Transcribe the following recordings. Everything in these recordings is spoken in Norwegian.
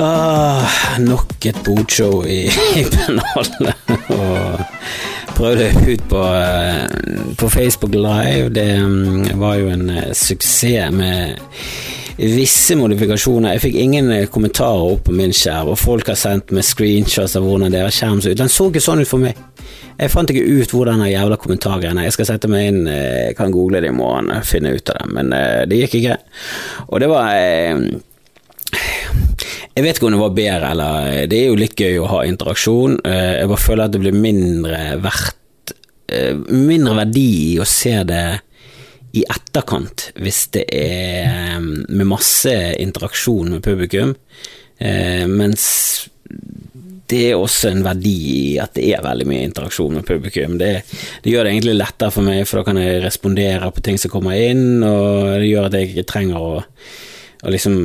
Ah, nok et bodshow i, i pennalet. Og prøvde ut på, eh, på Facebook Live. Det mm, var jo en eh, suksess med visse modifikasjoner. Jeg fikk ingen eh, kommentarer opp på min skjerm, og folk har sendt meg screenshots av hvordan deres skjerm så ut. Den så ikke sånn ut for meg. Jeg fant ikke ut hvor den jævla kommentargreiene Jeg skal sette meg inn, jeg kan google det i morgen, og finne ut av det, men det gikk ikke. Og det var jeg vet ikke om det var bedre, eller Det er jo litt gøy å ha interaksjon. Jeg bare føler at det blir mindre verdt Mindre verdi i å se det i etterkant, hvis det er med masse interaksjon med publikum, mens det er også en verdi i at det er veldig mye interaksjon med publikum. Det, det, gjør det egentlig lettere for meg, for da kan jeg respondere på ting som kommer inn, og det gjør at jeg ikke trenger å og liksom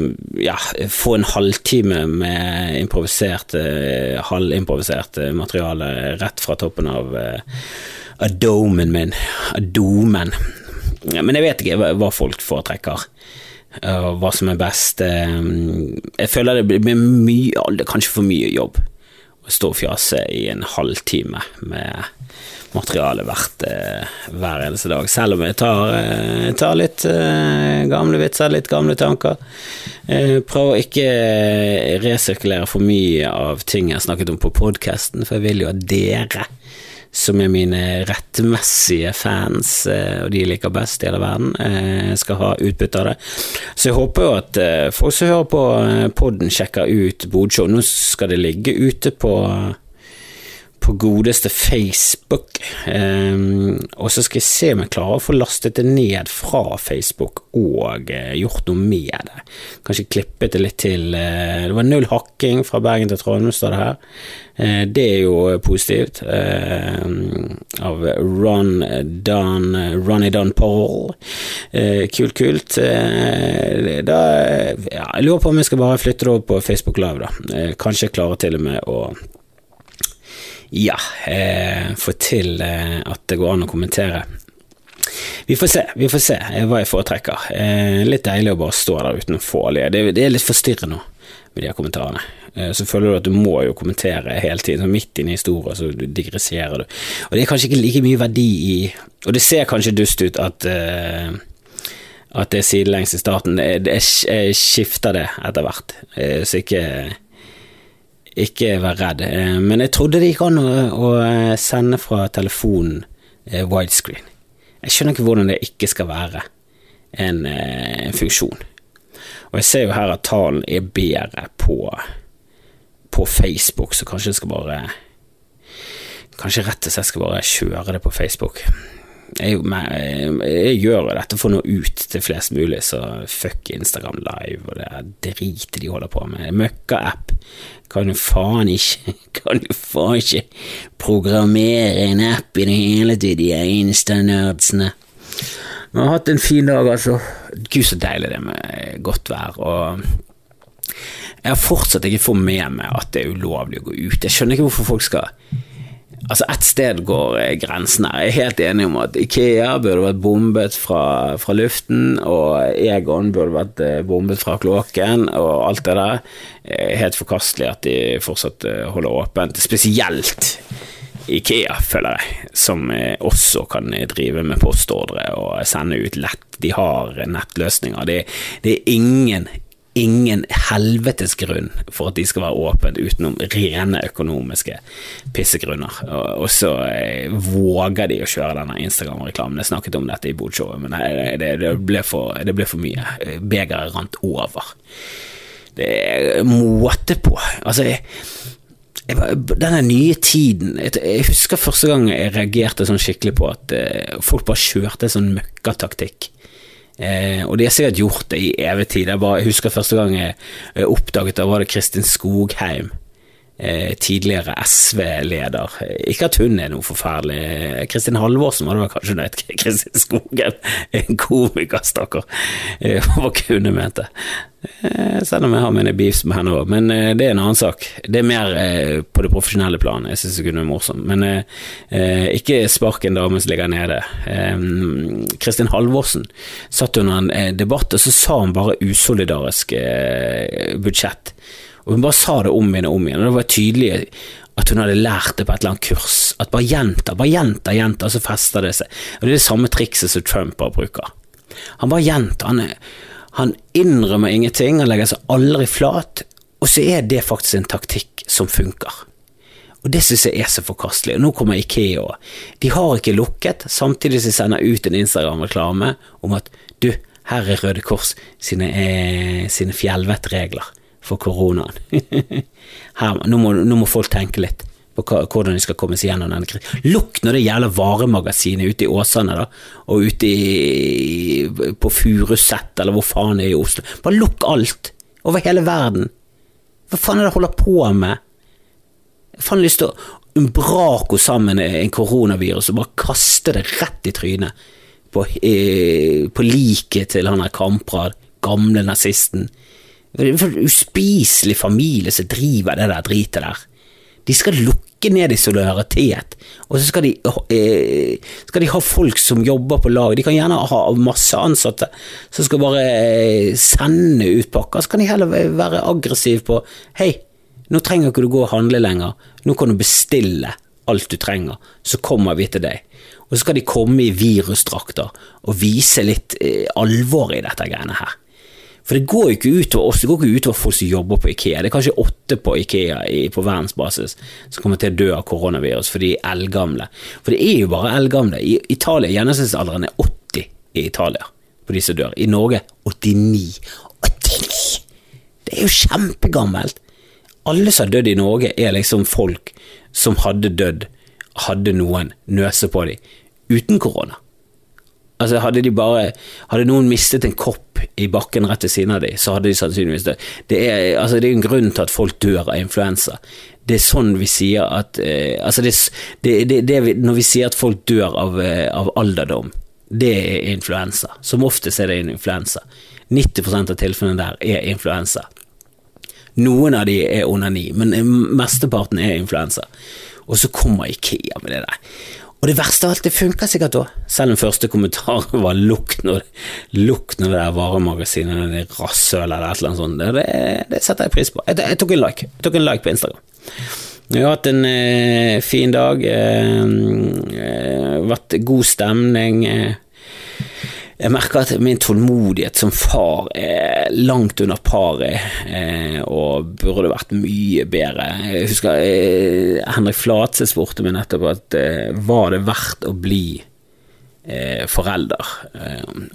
ja, få en halvtime med improvisert, uh, halvimprovisert uh, materiale rett fra toppen av uh, adomen min. Adomen. Men jeg vet ikke hva folk foretrekker. og hva som er best. jeg føler det blir mye, kanskje for mye jobb å stå og fjase i en halvtime med materiale hvert eh, hver eneste dag. Selv om jeg tar, eh, tar litt eh, gamle vitser, litt gamle tanker. Prøver å ikke resirkulere for mye av ting jeg har snakket om på podkasten, for jeg vil jo at dere som er mine rettmessige fans, og de liker best i hele verden, skal ha utbytte av det. Så jeg håper jo at folk som hører på podden, sjekker ut Bodshow. Nå skal det ligge ute på på godeste Facebook. Um, og så skal jeg se om jeg klarer å få lastet det ned fra Facebook og uh, gjort noe med det. Kanskje klippet det litt til. Uh, det var null hakking fra Bergen til Trondheim, står det her. Uh, det er jo positivt. av Ron Don Ronny Don Paul. kult, kult. da ja, Jeg lurer på om jeg skal bare flytte det over på Facebook Live, da. kanskje jeg klarer til og med å ja, eh, få til eh, at det går an å kommentere. Vi får se, vi får se eh, hva jeg foretrekker. Eh, litt deilig å bare stå der uten å få olje. Det, det, er litt forstyrrende med de her kommentarene. Eh, så føler du at du må jo kommentere hele tiden, så midt inne i historien så digresserer du. Og det er kanskje ikke like mye verdi i Og det ser kanskje dust ut at eh, at det er sidelengs i starten. Jeg skifter det etter hvert, så ikke ikke vær redd. Eh, men jeg trodde det gikk an å eh, sende fra telefonen eh, widescreen. Jeg skjønner ikke hvordan det ikke skal være en, en funksjon. Og jeg ser jo her at talen er bedre på, på Facebook, så kanskje jeg skal bare Kanskje rett og slett skal bare kjøre det på Facebook jeg, jeg, gjør jo dette for å nå ut til flest mulig, så fuck Instagram Live og det dritet de holder på med. Møkka-app. Kan jo faen ikke Kan jo faen ikke programmere en app i det hele tatt, de insta-nerdsene. Vi har hatt en fin dag, altså. Gud, så deilig det med godt vær. og jeg har fortsatt ikke fått med meg at det er ulovlig å gå ut. Jeg skjønner ikke hvorfor folk skal Altså, ett sted går eh, grensen her. Jeg er helt enig om at Ikea burde vært bombet fra, fra luften, og Egon burde vært eh, bombet fra kloakken, og alt det der. Helt forkastelig at de fortsatt eh, holder åpent. Spesielt Ikea, føler jeg, som også kan drive med postordre og sende ut lett. De har nettløsninger. Det, det er ingen, ingen helvetes grunn for at de skal være åpent utenom rene økonomiske pissegrunner. Og, så eh, våger de å kjøre denne Instagram-reklamen. Jeg snakket om dette i Bodshowet, men det, det, ble for, det, ble for, mye. Begeret rant over. Det er måte på. Altså denne nye tiden Jeg husker første gang jeg reagerte sånn skikkelig på at uh, folk bare kjørte sånn møkkataktikk Eh, og de har sikkert gjort det i evig tid. Jeg, bare, jeg husker første gang jeg oppdaget det, var det Kristin Skogheim. Eh, tidligere SV-leder. Ikke at hun er noe forferdelig. Kristin Halvorsen var det kanskje hun. Kristin Skogen, en komiker, stakkar. Eh, hva kunne mente. Eh, selv om jeg har mine beefs med henne òg, men det er en annen sak. Det er mer på det profesjonelle planet. Jeg syns hun kunne være morsomt. Men ikke spark en dame som ligger nede. Kristin Halvorsen satt under en debatt, og så sa hun bare usolidarisk budsjett. Og hun bare sa det om igjen og om igjen, og det var tydelig at hun hadde lært det på et eller annet kurs. At bare gjenta, bare gjenta, gjenta, så fester det seg. Og Det er det samme trikset som Trump bare bruker. Han bare gjentar, han, han innrømmer ingenting, han legger seg aldri flat, og så er det faktisk en taktikk som funker. Og Det synes jeg er så forkastelig. Og Nå kommer Ikea òg. De har ikke lukket, samtidig som de sender ut en Instagram-reklame om at du, her er Røde Kors sine, eh, sine fjellvettregler for koronaen. Her, nå, må, nå, må, folk tenke litt på hvordan de skal komme seg gjennom denne krisen. Lukk når det gjelder varemagasinet ute i Åsane, da, og ute i, på Furuset, eller hvor faen det er i Oslo. Bare lukk alt, over hele verden. Hva faen er det du holder på med? Jeg har lyst til å umbrako sammen en koronavirus og bare kaste det rett i trynet på, eh, på liket til han der Kamprad, gamle nazisten. En uspiselig familie som driver det der dritet der. De skal lukke ned i solidaritet, og så skal de, eh, skal de, ha folk som jobber på lag. De kan gjerne ha masse ansatte som skal bare eh, sende ut pakker. Så kan de heller være aggressive på Hei, nå trenger ikke du gå og handle lenger. Nå kan du bestille alt du trenger, så kommer vi til deg. Og så skal de komme i virusdrakter og vise litt eh, alvor i dette greiene her. For det går jo ikke utover oss, det går ikke utover folk som jobber på Ikea. Det er kanskje åtte på Ikea på verdensbasis som kommer til å dø av koronavirus, for de er eldgamle. For det er jo bare eldgamle. I Italia, Gjennomsnittsalderen er 80 i Italia på de som dør. I Norge 89. 89! Det er jo kjempegammelt! Alle som har dødd i Norge, er liksom folk som hadde dødd, hadde noen nøse på dem, uten korona. Altså Hadde de bare Hadde noen mistet en kopp i bakken rett ved siden av dem, så hadde de sannsynligvis dødd. Det er, altså, det er en grunn til at folk dør av influensa. Det er sånn vi sier at eh, altså det, det, det, Når vi sier at folk dør av, eh, av, alderdom, det er influensa. Som oftest er det en influensa. 90% av tilfellene der er influensa. Noen av de er onani, men mesteparten er influensa. Og så kommer Ikea med det der. Og det verste av alt, det funka sikkert da, selv om første kommentar var 'lukk når, det er varemagasinet, det er rasshøl eller et eller annet sånt'. Det, det, setter jeg pris på. Jeg, jeg, tok en like. Jeg tok en like på Instagram. Vi har hatt en eh, fin dag. Eh, eh, vært god stemning. Eh, jeg merker at min tålmodighet som far er langt under paret, eh, og burde vært mye bedre. Jeg husker eh, Henrik Flatse spurte meg nettopp at eh, var det verdt å bli forelder?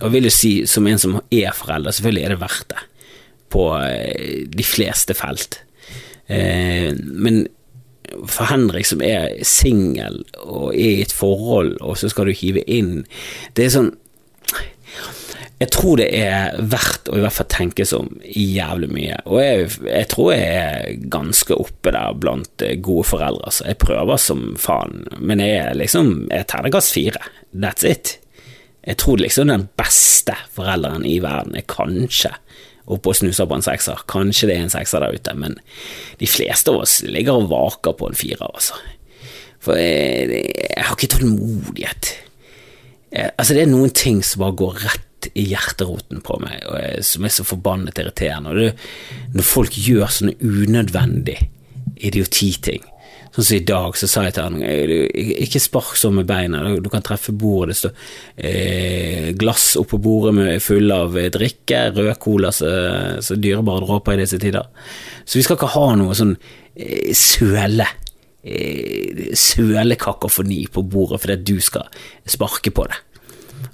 Og vil jo si, som en som er forelder, selvfølgelig er det verdt det, på de fleste felt. men for Henrik som er singel og er i et forhold, og så skal du hive inn Det er sånn jeg tror det er verdt å i hvert fall tenke om jævlig mye. Og jeg, jeg, tror jeg er ganske oppe der blant eh, gode foreldre. Så jeg prøver som faen, men jeg er liksom Jeg er terningkast fire. That's it. Jeg tror liksom den beste forelderen i verden er kanskje oppe og snuser på en sekser. Kanskje det er en sekser der ute, men de fleste av oss ligger og vaker på en firer, altså. For jeg, jeg har ikke tålmodighet. Altså, det er noen ting som bare går rett i hjerteroten på meg, og som er så forbannet irriterende. Det, når folk gjør sånne unødvendig idiotiting. Sånn som i dag, så sa jeg til han ikke spark sånn med beina, du kan treffe bordet, det står eh, glass oppå bordet med full av drikke, rød cola, så, så dyrebare dråper i disse tider. Så vi skal ikke ha noe sånn eh, søle eh, sølekakofoni på bordet fordi du skal sparke på det.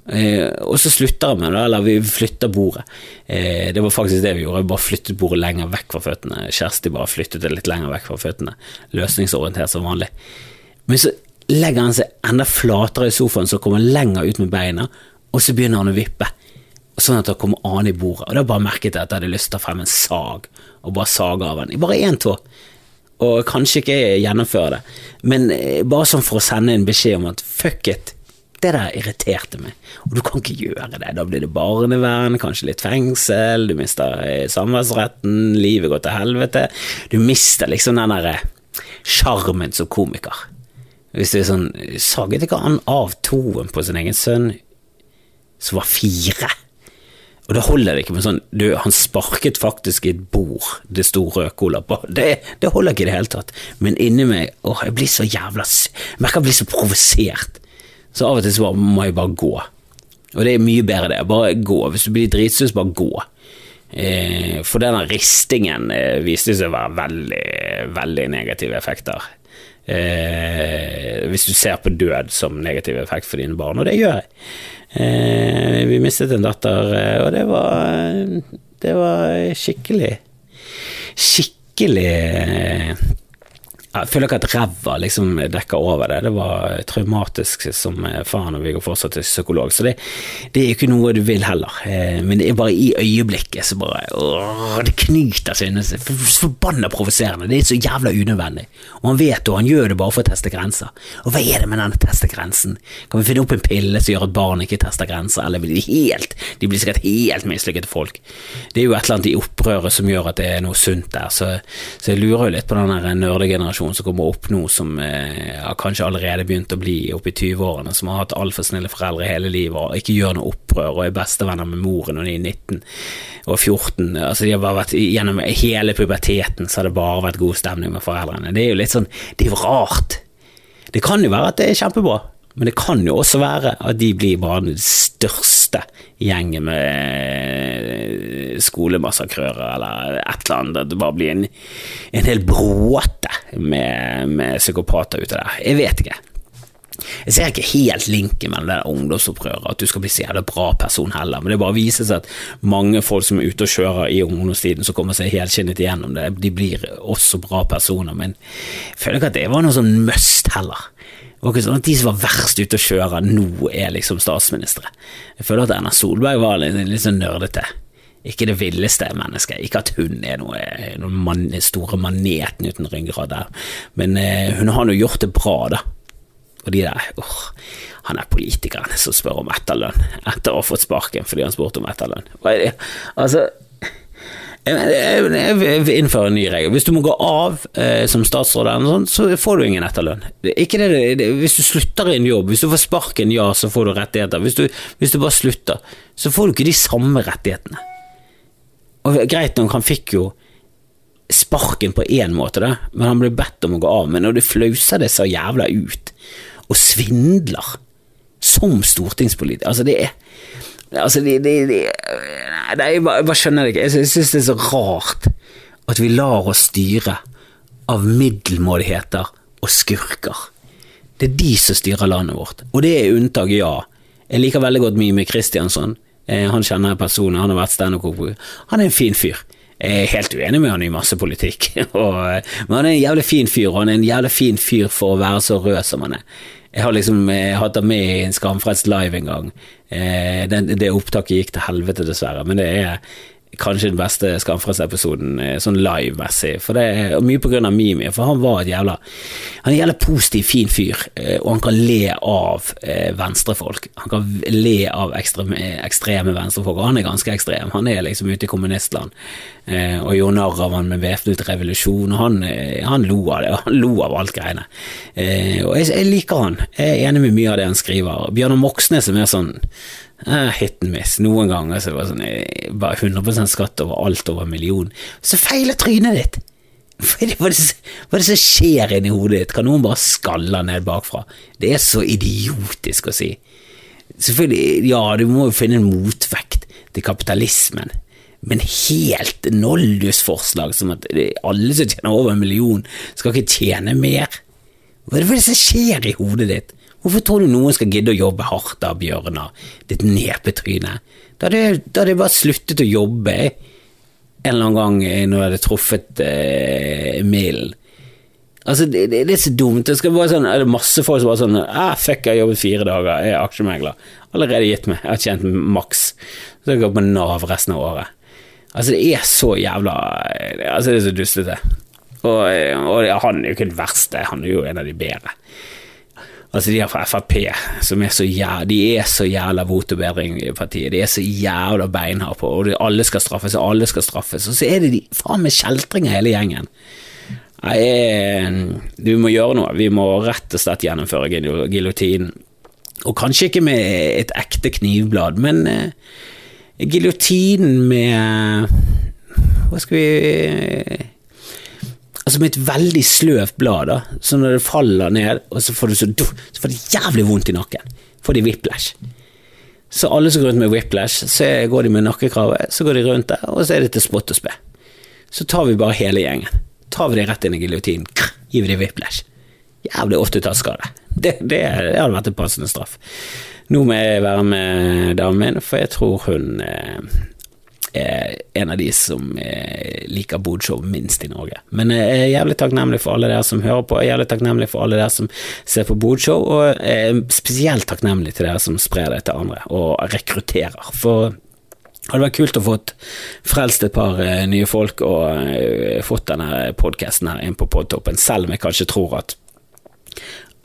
Eh, og så slutter vi med eller vi flytter bordet. Eh, det var faktisk det vi gjorde, vi bare flyttet bordet lenger vekk fra føttene. Kjersti bare flyttet det litt lenger vekk fra føttene. Løsningsorientert som vanlig. Men så legger han seg enda flatere i sofaen, så kommer han lenger ut med beina, og så begynner han å vippe. Sånn at det kommer an i bordet. Og da bare merket jeg at jeg hadde lyst til å ta frem en sag og bare sage av den. Bare én tå. Og kanskje ikke gjennomføre det, men eh, bare sånn for å sende en beskjed om at fuck it det der irriterte meg, og du kan ikke gjøre det. Da blir det barnevern, kanskje litt fengsel, du mister eh, samværsretten, livet går til helvete. Du mister liksom den derre sjarmen som komiker. Hvis du er sånn Saget ikke han av toen på sin egen sønn, som var fire? Og da holder det ikke med sånn du, Han sparket faktisk i et bord det sto rødcola på. Det, det, holder ikke i det hele tatt. Men inni meg åh, jeg blir så jævla Jeg merker jeg blir så provosert. Så av og til så må jeg bare gå. Og det er mye bedre det. Bare gå. Hvis du blir dritsus, bare gå. Eh, for denne ristingen eh, viste seg å være veldig, veldig negative effekter. Eh, hvis du ser på død som negativ effekt for dine barn, og det gjør jeg. Eh, vi mistet en datter, eh, og det var, det var skikkelig Skikkelig jeg føler ikke at ræva liksom dekker over det. Det var traumatisk som faen, og vi går fortsatt til psykolog. Så det, det, er ikke noe du vil heller. Eh, men det er bare i øyeblikket så bare åh, Det knyter seg inni seg. Forbanna provoserende. Det er så jævla unødvendig. Og han vet det, og han gjør det bare for å teste grenser. Og hva er det med denne testegrensen? Kan vi finne opp en pille som gjør at barn ikke tester grenser, eller blir de helt De blir sikkert helt mislykkede folk. Det er jo et eller annet i opprøret som gjør at det er noe sunt der, så, så jeg lurer jo litt på den nerdegenerasjonen generasjon som kommer opp nå, som eh, har kanskje allerede begynt å bli oppe i 20-årene, som har hatt altfor snille foreldre hele livet og ikke gjør noe opprør og er bestevenner med moren når de er 19 og 14. Altså, de har bare vært Gjennom hele puberteten så har det bare vært god stemning med foreldrene. Det er jo litt sånn Det er jo rart. Det kan jo være at det er kjempebra. Men det kan jo også være at de blir bare den største gjengen med skolemassakrører eller et eller annet. At det bare blir en, en hel bråte med, med psykopater ute der. Jeg vet ikke. Jeg ser ikke helt linken mellom det ungdomsopprøret, at du skal bli så jævla bra person heller, men det bare viser seg at mange folk som er ute og kjører i ungdomstiden, som kommer seg helskinnet igjennom det, de blir også bra personer, men jeg føler ikke at det var noe sånn must heller. Det var ikke sånn at de som var verst ute å kjøre, nå er liksom statsministre. Jeg føler at Erna Solberg var litt, litt sånn nerdete. Ikke det villeste mennesket. Ikke at hun er noe, noen man, store maneten uten ryggrad der, men eh, hun har nå gjort det bra, da. Og de der oh, Han er politikeren som spør om etterlønn etter å ha fått sparken fordi han spurte om etterlønn. Hva er det? Altså jeg vil innføre en ny regel. Hvis du må gå av eh, som statsråd, sånt, så får du ingen etterlønn. Ikke det, det, hvis du slutter i en jobb, hvis du får sparken, ja, så får du rettigheter. Hvis du, hvis du, bare slutter, så får du ikke de samme rettighetene. Og Greit nok, han fikk jo sparken på én måte, da, men han ble bedt om å gå av. Men når du flauser det så jævla ut, og svindler som stortingspolitiker Altså, det er Altså, de, de, de Nei, jeg bare, jeg bare skjønner det ikke. Jeg syns det er så rart at vi lar oss styre av middelmådigheter og skurker. Det er de som styrer landet vårt, og det er unntak, ja. Jeg liker veldig godt Mime Kristiansson. Eh, han kjenner jeg personlig, han har vært standup-komiker. Han er en fin fyr. Jeg er helt uenig med han i masse politikk, og, men han er en jævlig fin fyr, og han er en jævlig fin fyr for å være så rød som han er. Jeg har liksom jeg hatt ham med i en Skamfrelst live en gang. Eh, det, det opptaket gikk til helvete, dessverre, men det er kanskje den beste Skamfrelst-episoden eh, sånn live-messig. For det er mye på grunn av Mimi, for han var et jævla Han er en jævla positiv, fin fyr, eh, og han kan le av eh, venstrefolk. Han kan le av ekstreme, ekstreme venstrefolk, og han er ganske ekstrem. Han er liksom ute i kommunistland og gjorde narr av han med væpnet revolusjon, og han, han, lo av det, han lo av alt greiene. Og jeg, jeg liker han, jeg er enig med mye av det han skriver. Bjørnar Moxnes er mer sånn eh, hit and miss. Noen ganger så var det sånn bare 100 skatt over alt over en million. Så feiler trynet ditt! Hva er, det, hva, er det, hva er, det, som skjer inni hodet ditt? Kan noen bare skalle ned bakfra? Det er så idiotisk å si. Selvfølgelig, ja, du må jo finne en motvekt til kapitalismen, men helt noldusforslag som at alle som tjener over en million, skal ikke tjene mer. Hva er det som skjer i hodet ditt? Hvorfor tror du noen skal gidde å jobbe hardt da, Bjørnar, ditt nepetryne? Da hadde, jeg bare sluttet å jobbe en eller annen gang når jeg hadde truffet eh, milen. Altså, det, det, det, er så dumt. Det skal være sånn, er det masse folk som bare sånn ah, Fuck, jeg har jobbet fire dager, jeg er aksjemegler. Allerede gitt meg, jeg har tjent maks. Så jeg går på Nav resten av året. Altså, det er så jævla Altså, det er så dustete. Og, og han er jo ikke den verste, han er jo en av de bedre. Altså De her fra Frp som er så jævla, de er så jævla votobedring i partiet. De er så jævla beinharde på og alle skal straffes, og alle skal straffes. Og så er det de faen meg kjeltringer hele gjengen. Nei, vi må gjøre noe. Vi må rett og slett gjennomføre giljotinen. Og kanskje ikke med et ekte knivblad, men eh, giljotinen med Hva skal vi Altså med et veldig sløvt blad, da. Så når det faller ned, og så får du så, så får det jævlig vondt i nakken. Får de whiplash. Så alle som går rundt med whiplash, så går de med nakkekrave, så går de rundt der, og så er det til spott og spe. Så tar vi bare hele gjengen. Tar vi det rett inn i giljotinen, gir vi dem whiplash. Jævlig ofte tatt skade. Det, det, det hadde vært en passende straff. Nå må jeg være med damen min, for jeg tror hun eh, er en av de som eh, liker bodshow minst i Norge. Men jeg er jævlig takknemlig for alle dere som hører på, jeg er jævlig takknemlig for alle dere som ser på bodshow, og jeg er spesielt takknemlig til dere som sprer det til andre og rekrutterer. For det hadde vært kult å fått frelst et par nye folk og fått denne podkasten her inn på podtoppen, selv om jeg kanskje tror at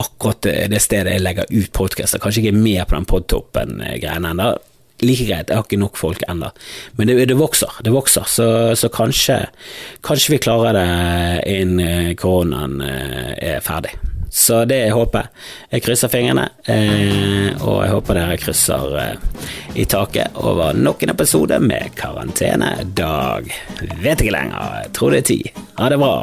akkurat det stedet jeg legger ut podkaster, kanskje ikke er med på den podtoppen-greiene ennå. Like greit, jeg har ikke nok folk ennå, men det, det, vokser, det vokser, så, så kanskje, kanskje vi klarer det innen koronaen er ferdig. Så det håper. Jeg krysser fingrene, eh, og jeg håper dere krysser eh, i taket over nok en episode med Karantenedag. Vet ikke lenger, jeg tror det er ti. Ha det bra.